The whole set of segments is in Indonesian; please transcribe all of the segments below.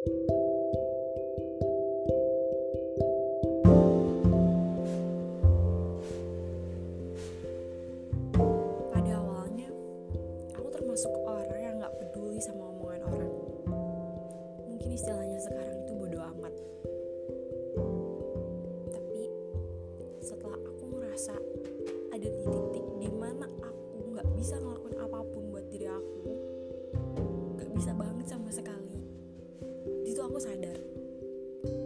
Pada awalnya, aku termasuk orang yang gak peduli sama omongan orang. Mungkin istilahnya sekarang itu bodoh amat. Tapi setelah aku ngerasa ada di titik di mana aku gak bisa ngelakuin apa pun buat diri aku, gak bisa banget sama sekali. Aku sadar,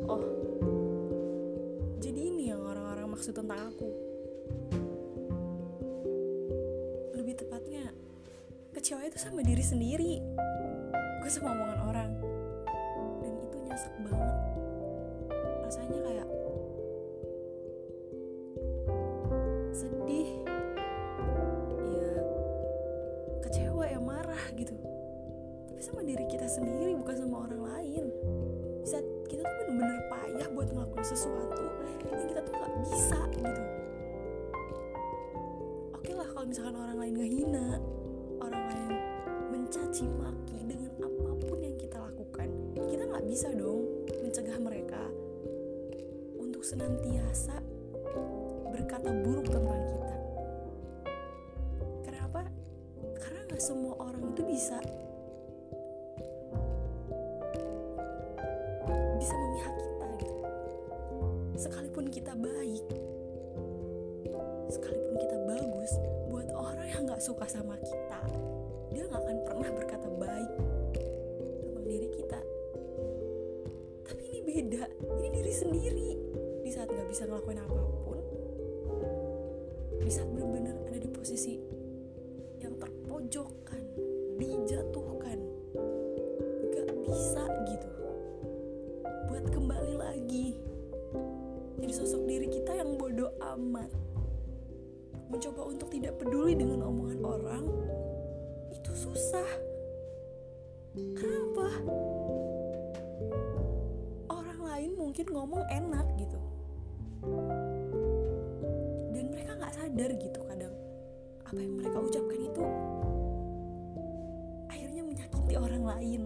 oh, jadi ini yang orang-orang maksud tentang aku. lebih tepatnya kecewa itu sama diri sendiri. Gue sama omongan orang. Dan itu nyesek banget. Rasanya kayak sedih. Ya kecewa ya marah gitu sama diri kita sendiri bukan sama orang lain. Di saat kita tuh bener-bener payah buat ngelakuin sesuatu yang kita tuh gak bisa gitu. Oke lah kalau misalkan orang lain ngehina orang lain mencaci maki dengan apa pun yang kita lakukan kita nggak bisa dong mencegah mereka untuk senantiasa berkata buruk tentang kita. Kenapa? Karena nggak semua orang itu bisa bisa sekalipun kita baik sekalipun kita bagus buat orang yang nggak suka sama kita dia nggak akan pernah berkata baik tentang diri kita. Tapi ini beda. Ini diri sendiri. Di saat nggak bisa ngelakuin apa pun di saat benar-benar ada di posisi yang terpojokkan dijatuhkan nggak bisa sosok diri kita yang bodoh amat mencoba untuk tidak peduli dengan omongan orang itu susah. Kenapa? Orang lain mungkin ngomong enak gitu, dan mereka nggak sadar gitu kadang apa yang mereka ucapkan itu akhirnya menyakiti orang lain.